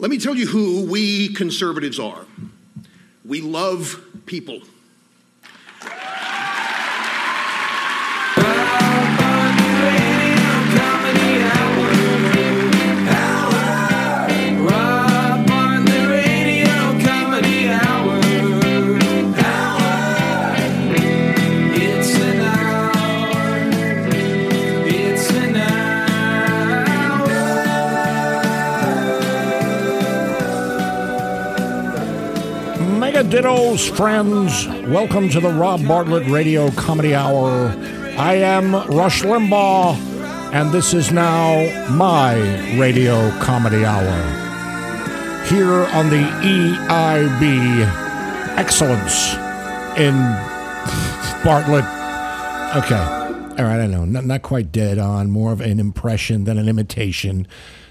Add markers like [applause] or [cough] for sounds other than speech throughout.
Let me tell you who we conservatives are. We love people. Dittos, friends. Welcome to the Rob Bartlett Radio Comedy Hour. I am Rush Limbaugh, and this is now my Radio Comedy Hour. Here on the EIB Excellence in [laughs] Bartlett. Okay. All right, I know. Not, not quite dead on, more of an impression than an imitation.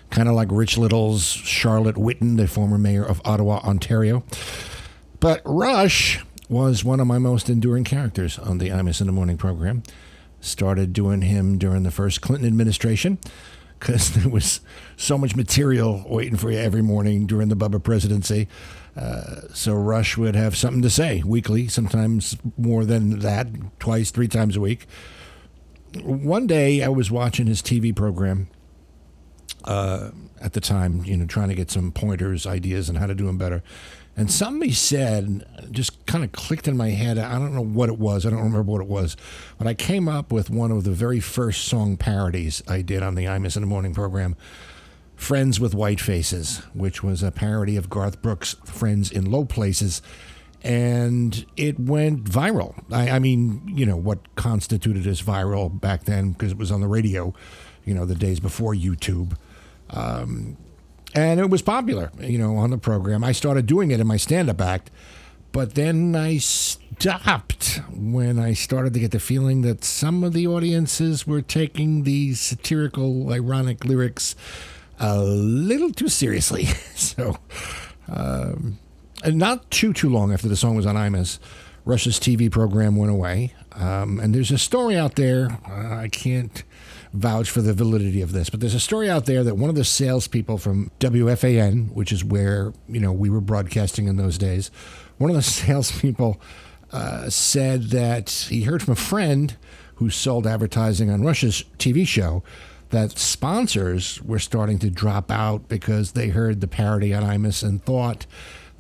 Kind of like Rich Little's Charlotte Whitton, the former mayor of Ottawa, Ontario. But Rush was one of my most enduring characters on the Imus in the Morning program. Started doing him during the first Clinton administration because [laughs] there was so much material waiting for you every morning during the Bubba presidency. Uh, so Rush would have something to say weekly, sometimes more than that, twice, three times a week. One day I was watching his TV program uh, at the time, you know, trying to get some pointers, ideas on how to do him better. And somebody said, just kind of clicked in my head. I don't know what it was. I don't remember what it was. But I came up with one of the very first song parodies I did on the Imus in the Morning program, Friends with White Faces, which was a parody of Garth Brooks' Friends in Low Places. And it went viral. I, I mean, you know, what constituted as viral back then, because it was on the radio, you know, the days before YouTube. Um, and it was popular, you know, on the program. I started doing it in my stand-up act, but then I stopped when I started to get the feeling that some of the audiences were taking these satirical, ironic lyrics a little too seriously. [laughs] so, um, and not too too long after the song was on Imus, Rush's TV program went away. Um, and there's a story out there. Uh, I can't vouch for the validity of this, but there's a story out there that one of the salespeople from WFAN, which is where you know we were broadcasting in those days, one of the [laughs] salespeople uh, said that he heard from a friend who sold advertising on Rush's TV show that sponsors were starting to drop out because they heard the parody on Imus and thought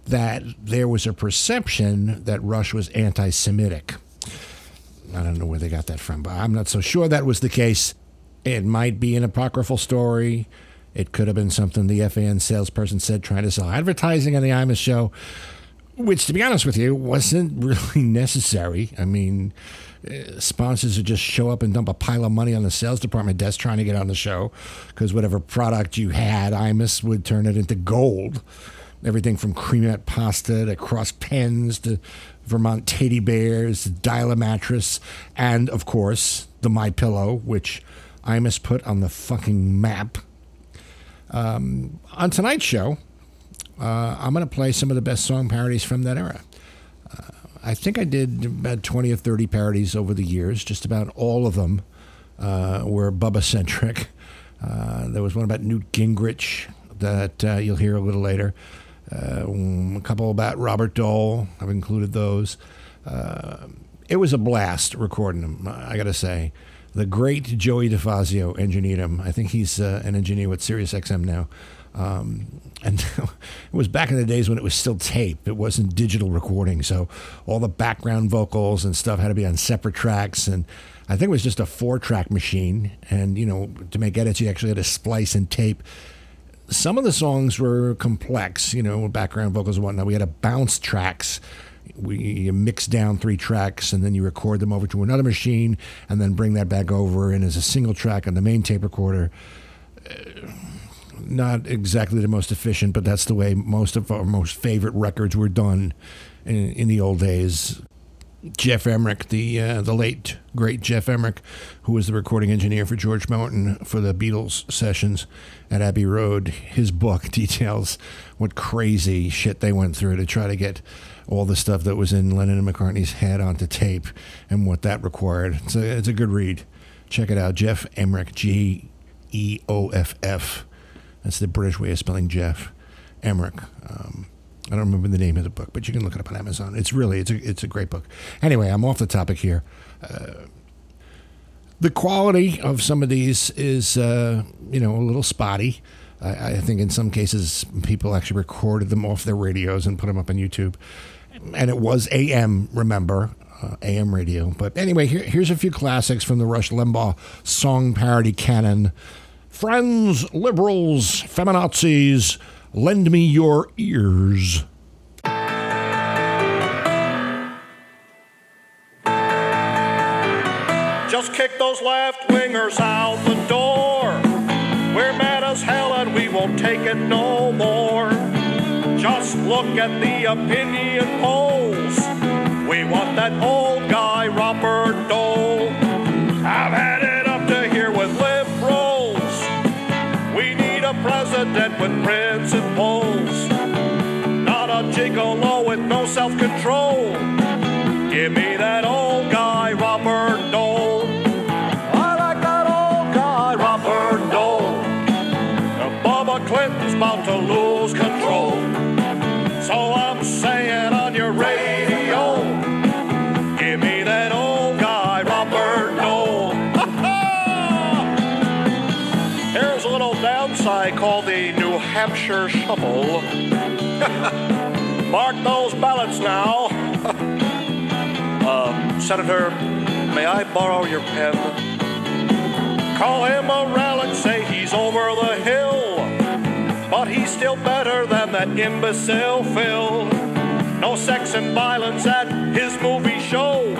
that there was a perception that Rush was anti Semitic. I don't know where they got that from, but I'm not so sure that was the case. It might be an apocryphal story. It could have been something the FAN salesperson said trying to sell advertising on the Imus show, which, to be honest with you, wasn't [laughs] really necessary. I mean, uh, sponsors would just show up and dump a pile of money on the sales department desk trying to get on the show because whatever product you had, Imus would turn it into gold. Everything from creamette pasta to cross pens to Vermont teddy bears, dial a mattress, and of course the My Pillow, which Imus put on the fucking map. Um, on tonight's show, uh, I'm going to play some of the best song parodies from that era. Uh, I think I did about 20 or 30 parodies over the years. Just about all of them uh, were Bubba centric. Uh, there was one about Newt Gingrich that uh, you'll hear a little later. Uh, a couple about Robert Dole. I've included those. it was a blast recording them, I got to say the great Joey DeFazio engineered him. I think he's uh, an engineer with SiriusXM now. Um, and [laughs] it was back in the days when it was still tape. It wasn't digital recording. So all the background vocals and stuff had to be on separate tracks. And I think it was just a four track machine. And, you know, to make edits, you actually had to splice and tape. Some of the songs were complex, you know, background vocals and whatnot. We had to bounce tracks we you mix down three tracks and then you record them over to another machine and then bring that back over and as a single track on the main tape recorder. Uh, not exactly the most efficient, but that's the way most of our most favorite records were done in, in the old days. Geoff Emerick, the uh, the late great Geoff Emerick, who was the recording engineer for George Martin for the Beatles sessions at Abbey Road, his book [laughs] details what crazy shit they went through to try to get all the stuff that was in Lennon and McCartney's head onto tape and what that required. It's a, it's a good read. Check it out. Geoff Emerick, G E O F F. That's the British way of spelling Jeff. Emerick. Um, I don't remember the name of the book, but you can look it up on Amazon. It's really it's a it's a great book. Anyway, I'm off the topic here. Uh, the quality of some of these is uh, you know a little spotty. I, I, think in some cases people actually recorded them off their radios and put them up on YouTube. And it was AM, remember, uh, AM radio. But anyway, here, here's a few classics from the Rush Limbaugh song parody canon. Friends, liberals, feminazis, lend me your ears. Just kick those left wingers out Just look at the opinion polls. We want that old guy, Robert Dole. I've had it up to here with liberals. We need a president with principles. And polls. Not a gigolo with no self control. Mark those ballots now. [laughs] uh, Senator, may I borrow your pen? Call him a relic, say he's over the hill. But he's still better than that imbecile Phil. No sex and violence at his movie show.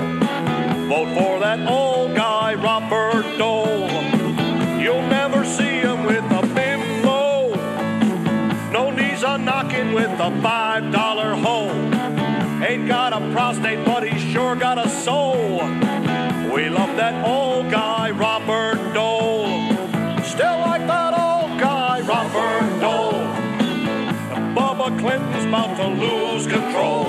Vote for that old guy, Robert Dole. Got a prostate, but he's sure got a soul. We love that old guy, Robert Dole. Still like that old guy, Robert Dole. Bubba Clinton's about to lose control.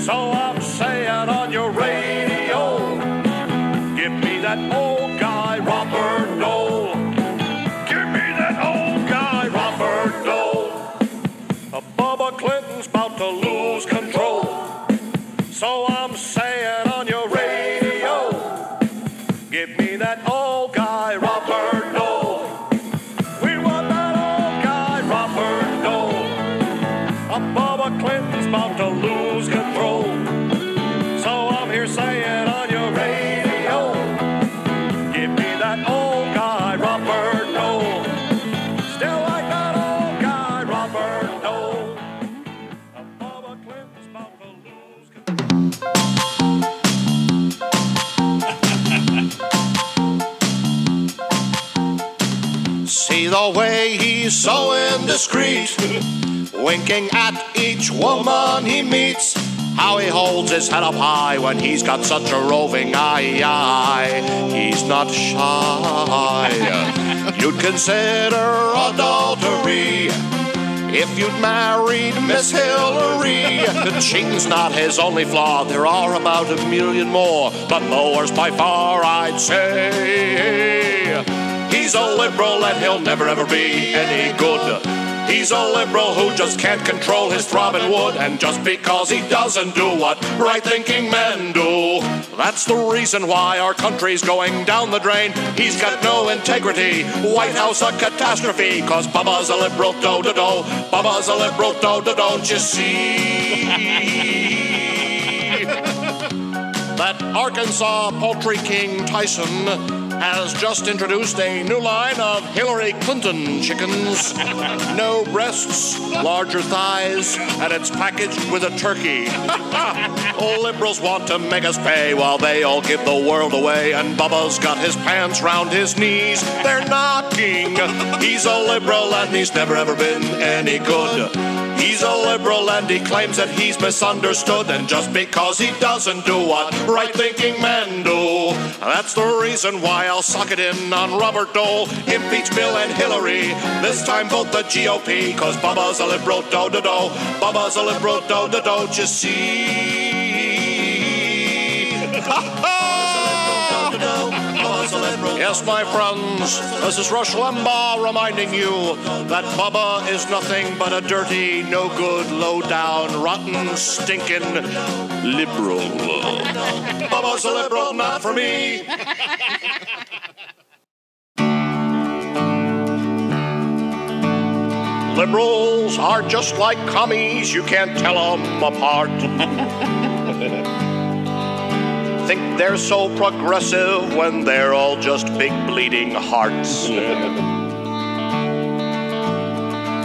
So I'm saying on your radio, give me that old winking at each woman he meets. How he holds his head up high when he's got such a roving eye. He's not shy. [laughs] You'd consider adultery if you'd married Miss Hillary. The cheating's not his only flaw. There are about a million more, but the worst by far, I'd say. He's a liberal and he'll never ever be any good. He's a liberal who just can't control his throbbing wood, and just because he doesn't do what right thinking men do. That's the reason why our country's going down the drain. He's got no integrity. White House a catastrophe, cause Bubba's a liberal do do do. Bubba's a liberal do do don't you see? [laughs] that Arkansas poultry king Tyson has just introduced a new line of Hillary Clinton chickens. No breasts, larger thighs, and it's packaged with a turkey. [laughs] Liberals want to make us pay while they all give the world away, and Bubba's got his pants round his knees. They're knocking. He's a liberal and he's never ever been any good. He's a liberal and he claims that he's misunderstood, and just because he doesn't do what right thinking men do, that's the reason why I'll suck it in on Robert Dole, impeach Bill and Hillary. This time vote the GOP, cause Bubba's a liberal do do do. Bubba's a liberal do do don't you see? [laughs] Yes, Yes, my friends, this is Rush Limbaugh reminding you that Bubba is nothing but a dirty, no good, low down, rotten, stinking liberal. Bubba's a liberal, not for me. Liberals are just like commies, you can't tell them apart. [laughs] Think they're so progressive when they're all just big bleeding hearts.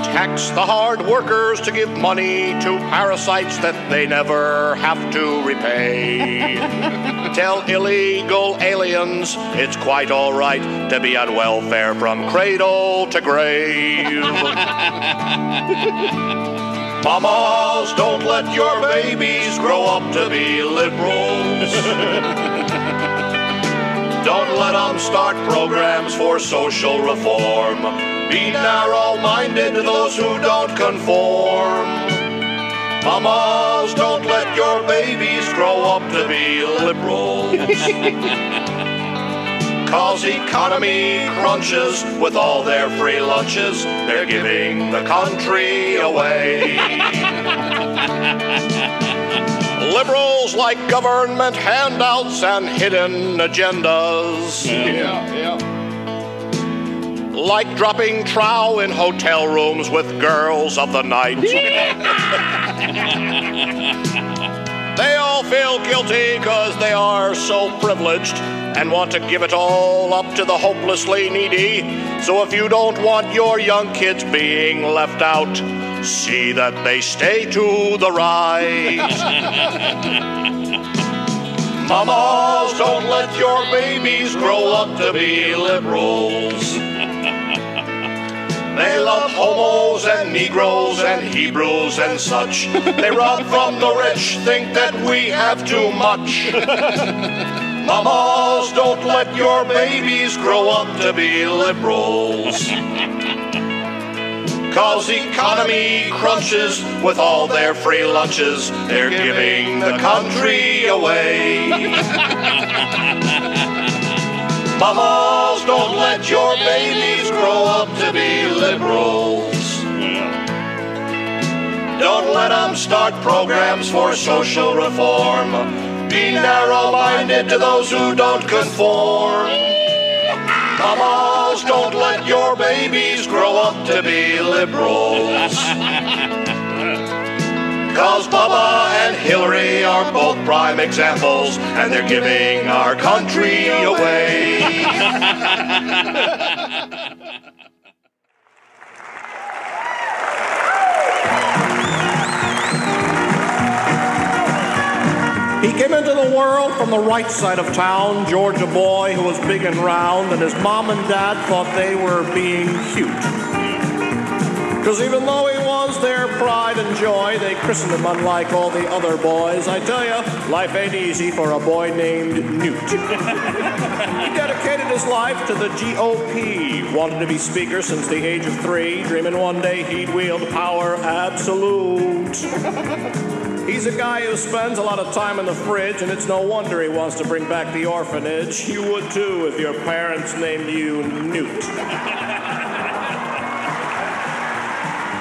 Tax the hard workers to give money to parasites that they never have to repay. [laughs] Tell illegal aliens it's quite all right to be on welfare from cradle to grave. [laughs] Mamas, don't let your babies grow up to be liberals. [laughs] don't let them start programs for social reform. Be narrow minded to those who don't conform. Mamas, don't let your babies grow up to be liberals. [laughs] Cause economy crunches with all their free lunches. They're giving the country away. [laughs] Liberals like government handouts and hidden agendas. Yeah, yeah. Like dropping trow in hotel rooms with girls of the night. [laughs] they all feel guilty because they are so privileged and want to give it all up to the hopelessly needy. So if you don't want your young kids being left out, see that they stay to the right. [laughs] Mamas, don't let your babies grow up to be liberals. They love homos and Negroes and Hebrews and such. They rob from the rich, think that we have too much. [laughs] Mamas, don't let your babies grow up to be liberals. Cause economy crunches with all their free lunches. They're giving the country away. [laughs] Mamas, don't let your babies grow up to be liberals. Don't let them start programs for social reform. Be narrow minded to those who don't conform. Mamas, don't let your babies grow up to be liberals. Cause Bubba and Hillary are both prime examples, and they're giving our country away. Into the world from the right side of town, Georgia boy who was big and round, and his mom and dad thought they were being cute. Because even though he was their pride and joy, they christened him unlike all the other boys. I tell you, life ain't easy for a boy named Newt. [laughs] he dedicated his life to the GOP, wanted to be speaker since the age of three, dreaming one day he'd wield power absolute. [laughs] He's a guy who spends a lot of time in the fridge, and it's no wonder he wants to bring back the orphanage. You would too if your parents named you Newt.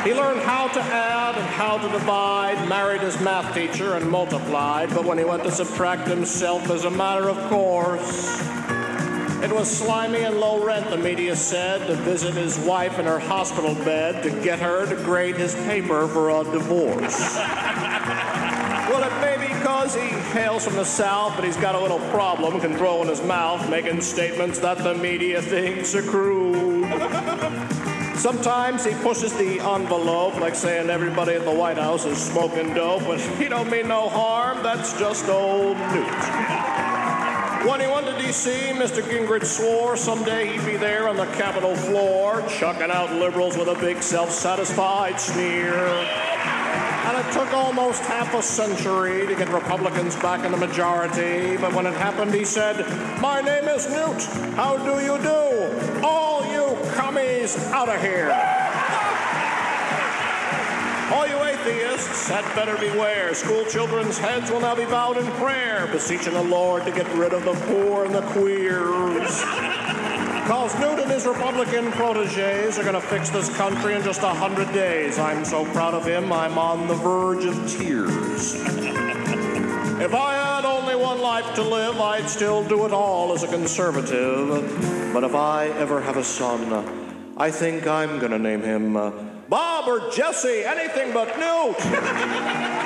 He learned how to add and how to divide, married his math teacher, and multiplied, but when he went to subtract himself as a matter of course, it was slimy and low rent, the media said, to visit his wife in her hospital bed to get her to grade his paper for a divorce. [laughs] Well, it may be because he hails from the South, but he's got a little problem controlling his mouth, making statements that the media thinks are crude. Sometimes he pushes the envelope, like saying everybody at the White House is smoking dope, but [laughs] he don't mean no harm. That's just old Newt. When he went to D.C., Mr. Gingrich swore someday he'd be there on the Capitol floor, chucking out liberals with a big self-satisfied sneer. It took almost half a century to get Republicans back in the majority. But when it happened, he said, My name is Newt. How do you do? All you commies out of here. All you atheists had better beware. School children's heads will now be bowed in prayer, beseeching the Lord to get rid of the poor and the queers. Because Newt and his Republican proteges are going to fix this country in just a hundred days. I'm so proud of him, I'm on the verge of tears. [laughs] if I had only one life to live, I'd still do it all as a conservative. But if I ever have a son, I think I'm going to name him uh, Bob or Jesse, anything but Newt. [laughs]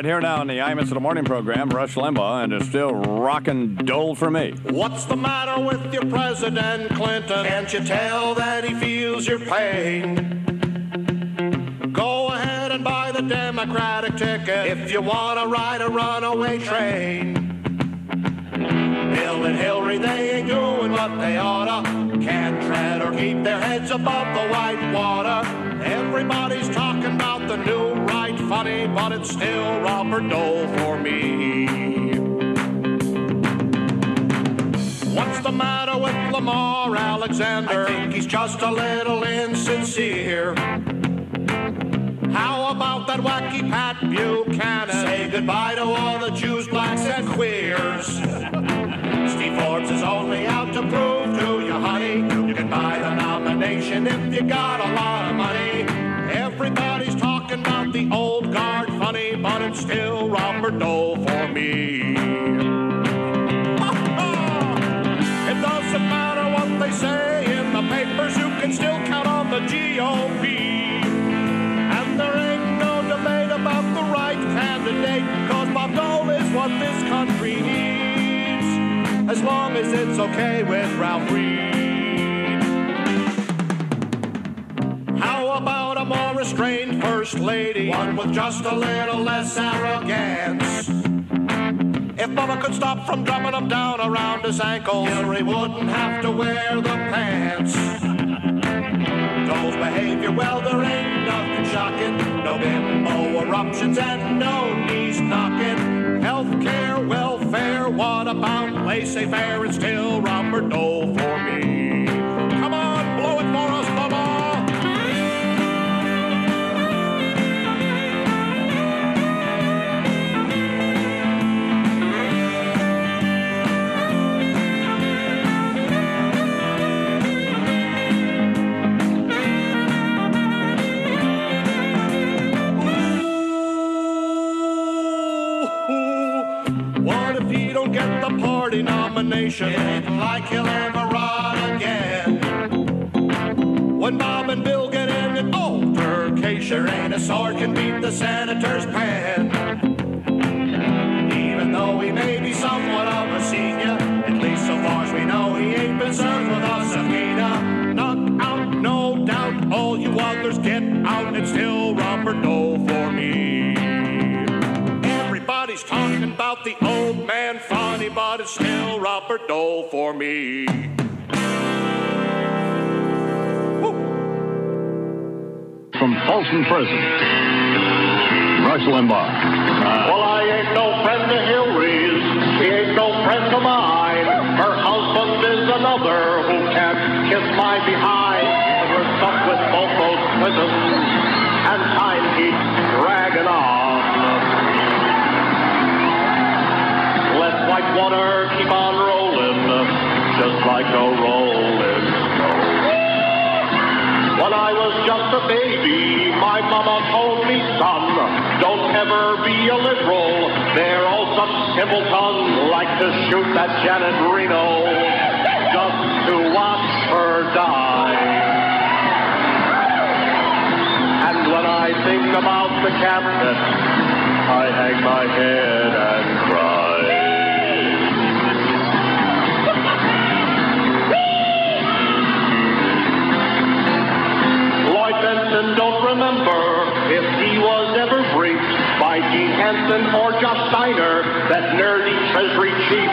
right, here now on the Imus of the Morning program, Rush Limbaugh, and it's still rockin' dole for me. What's the matter with your President Clinton? Can't you tell that he feels your pain? Go ahead and buy the Democratic ticket if you want to ride a runaway train. Bill and Hillary, they ain't doing what they oughta. Can't tread or keep their heads above the white water. Everybody's talking about the new funny, but it's still Robert Dole for me. What's the matter with Lamar Alexander? I think he's just a little insincere. How about that wacky Pat Buchanan? Say goodbye to all the Jews, blacks, and queers. [laughs] Steve Forbes is only out to prove to you, honey, you can buy the nomination if you got a lot of money. Everybody's talking the old guard funny, but it's still Robert Dole for me. [laughs] It doesn't matter what they say in the papers, you can still count on the GOP. And there ain't no debate about the right candidate, cause Bob Dole is what this country needs. As long as it's okay with Ralph Reed. How about a more restrained lady? One with just a little less arrogance. If Bubba could stop from drumming them down around his ankles, Hillary wouldn't have to wear the pants. Dole's behavior, well, there ain't nothing shocking. No bimbo eruptions and no knees knocking. Healthcare, welfare, what about laissez-faire? It's still Robert Dole for me. Party nomination? It ain't like he'll ever run again. When Bob and Bill get in an altercation, there ain't a sword can beat the senator's pen. Even though he may be somewhat of a senior, at least so far as we know, he ain't been served with a subpoena. Knock out, no doubt, all you others get out. It's still Robert Dole for me. Still Robert Dole for me. From Folsom Prison, Rush Limbaugh. Well, I ain't no friend of Hillary's. She ain't no friend of mine. Her husband is another who can't kiss my behind. We're stuck with both those Clintons, and time keeps dragging on. Let white water keep on rolling, just like a rolling stone. When I was just a baby, my mama told me, son, don't ever be a liberal. They're all such simpletons, like to shoot that Janet Reno just to watch her die. And when I think about the cabinet, I hang my head and Hansen or Josh Steiner, that nerdy Treasury chief.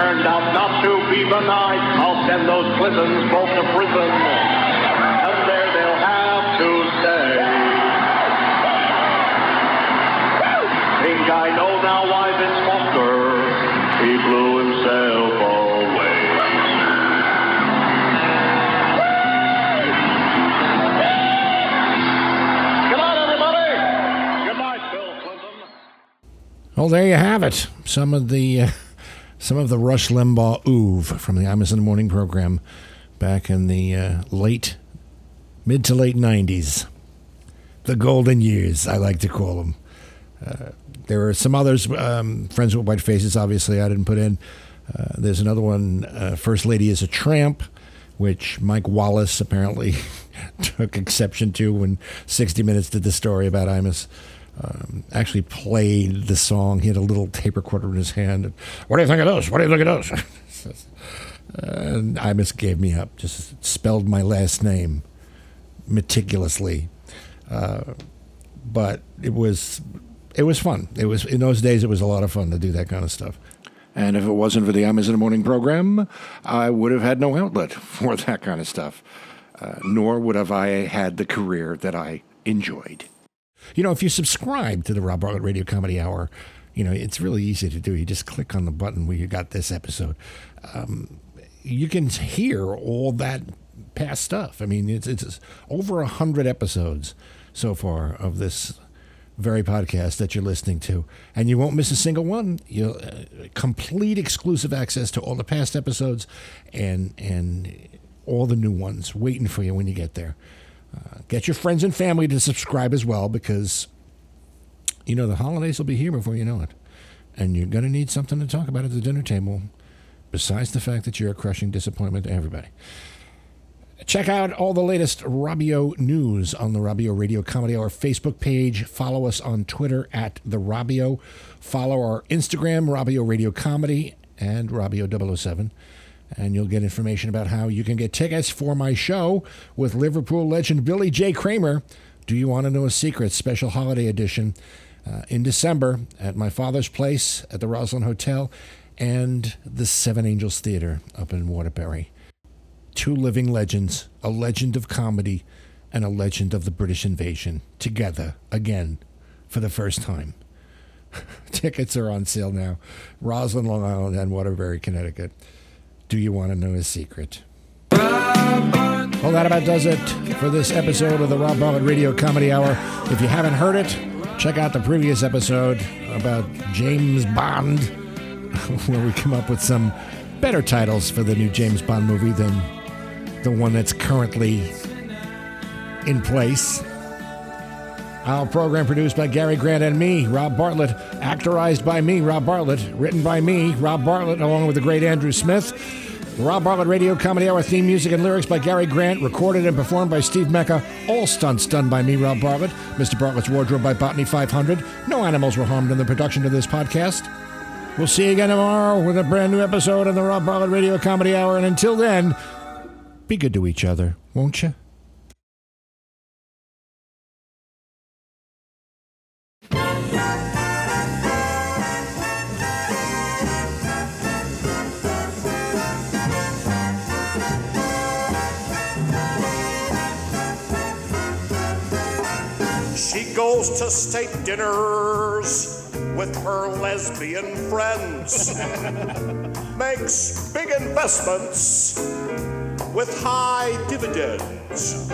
Turned out not to be the night. I'll send those Clintons both to prison, and there they'll have to stay. Think I know now why he blew himself away. Well, there you have it. Some of the uh, some of the Rush Limbaugh oeuvre from the the Morning program back in the uh, late mid to late '90s, the golden years, I like to call them. Uh, there are some others, um, Friends with White Faces. Obviously, I didn't put in. Uh, there's another one, uh, First Lady is a Tramp, which Mike Wallace apparently [laughs] took exception to when 60 Minutes did the story about Imus um, actually played the song. He had a little tape recorder in his hand. What do you think of those? What do you think of those? and Imus gave me up. Just spelled my last name meticulously, uh, but it was it was fun. It was in those days. It was a lot of fun to do that kind of stuff. And if it wasn't for the the Morning program, I would have had no outlet [laughs] for that kind of stuff. Uh, nor would have I had the career that I enjoyed. You know, if you subscribe to the Rob Bartlett Radio Comedy Hour, you know, it's really easy to do. You just click on the button where you got this episode. Um, you can hear all that past stuff. I mean, it's, it's over a hundred episodes so far of this very podcast that you're listening to, and you won't miss a single one. You'll uh, complete exclusive access to all the past episodes, and and all the new ones waiting for you when you get there. Uh, get your friends and family to subscribe as well because you know the holidays will be here before you know it, and you're going to need something to talk about at the dinner table. Besides the fact that you're a crushing disappointment to everybody. Check out all the latest Robio news on the Robio Radio Comedy Hour Facebook page. Follow us on Twitter at the Robio. Follow our Instagram, Robio Radio Comedy, and Robio 007. And you'll get information about how you can get tickets for my show with Liverpool legend Billy J. Kramer. Do You Want to Know a Secret? Special Holiday Edition uh, in December at my father's place at the Roslyn Hotel and the Seven Angels Theater up in Waterbury two living legends, a legend of comedy and a legend of the British invasion, together again for the first time. [laughs] Tickets are on sale now. Roslyn, Long Island, and Waterbury, Connecticut. Do you want to know a secret? Well, that about does it for this episode of the Rob Bartlett Radio Comedy Hour. If you haven't heard it, check out the previous episode about James Bond, [laughs] where we come up with some better titles for the new James Bond movie than the one that's currently in place. Our program produced by Gary Grant and me, Rob Bartlett, actorized by me, Rob Bartlett, written by me, Rob Bartlett, along with the great Andrew Smith. Rob Bartlett Radio Comedy Hour theme music and lyrics by Gary Grant, recorded and performed by Steve Mecca. All stunts done by me, Rob Bartlett. Mr. Bartlett's wardrobe by Botany 500. No animals were harmed in the production of this podcast. We'll see you again tomorrow with a brand new episode of the Rob Bartlett Radio Comedy Hour. And until then, be good to each other, won't you? State dinners with her lesbian friends, [laughs] makes big investments with high dividends,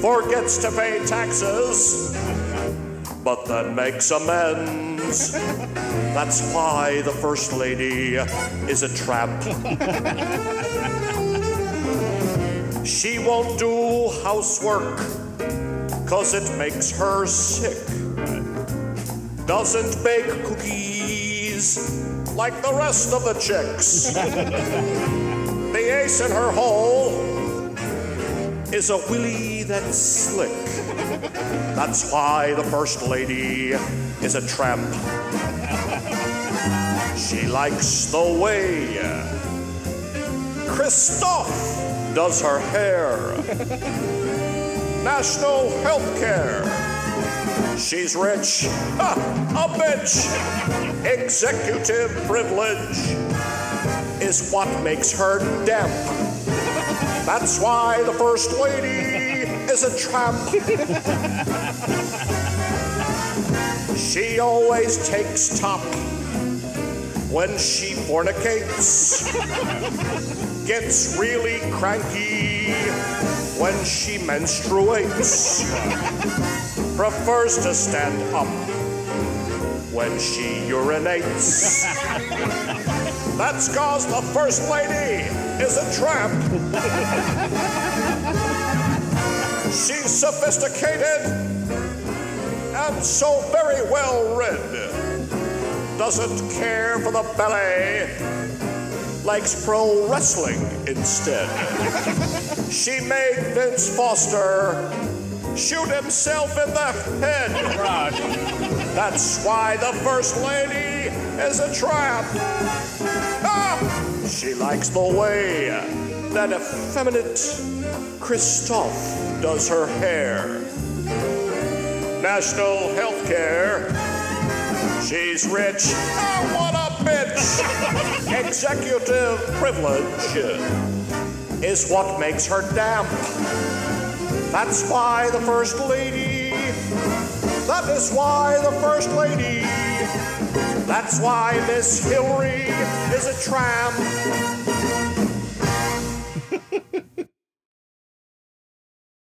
forgets to pay taxes, but then makes amends. [laughs] That's why the First Lady is a tramp. [laughs] She won't do housework cause it makes her sick. Doesn't bake cookies like the rest of the chicks. [laughs] the ace in her hole is a willy that's slick. That's why the first lady is a tramp. She likes the way Christophe does her hair national health care. She's rich, ha, a bitch, executive privilege. is what makes her damp. That's why the first lady is a tramp. she always takes top when she fornicates. Gets really cranky when she menstruates. Prefers to stand up when she urinates. That's cause the first lady is a tramp. She's sophisticated and so very well read. Doesn't care for the ballet, likes pro wrestling instead. she made Vince Foster shoot himself in the head. That's why the first lady is a tramp. Ah! She likes the way that effeminate Christophe does her hair. National health care. She's rich. Oh, what bitch! Executive privilege is what makes her damp. That's why the First Lady. That is why the First Lady. That's why Miss Hillary is a tramp.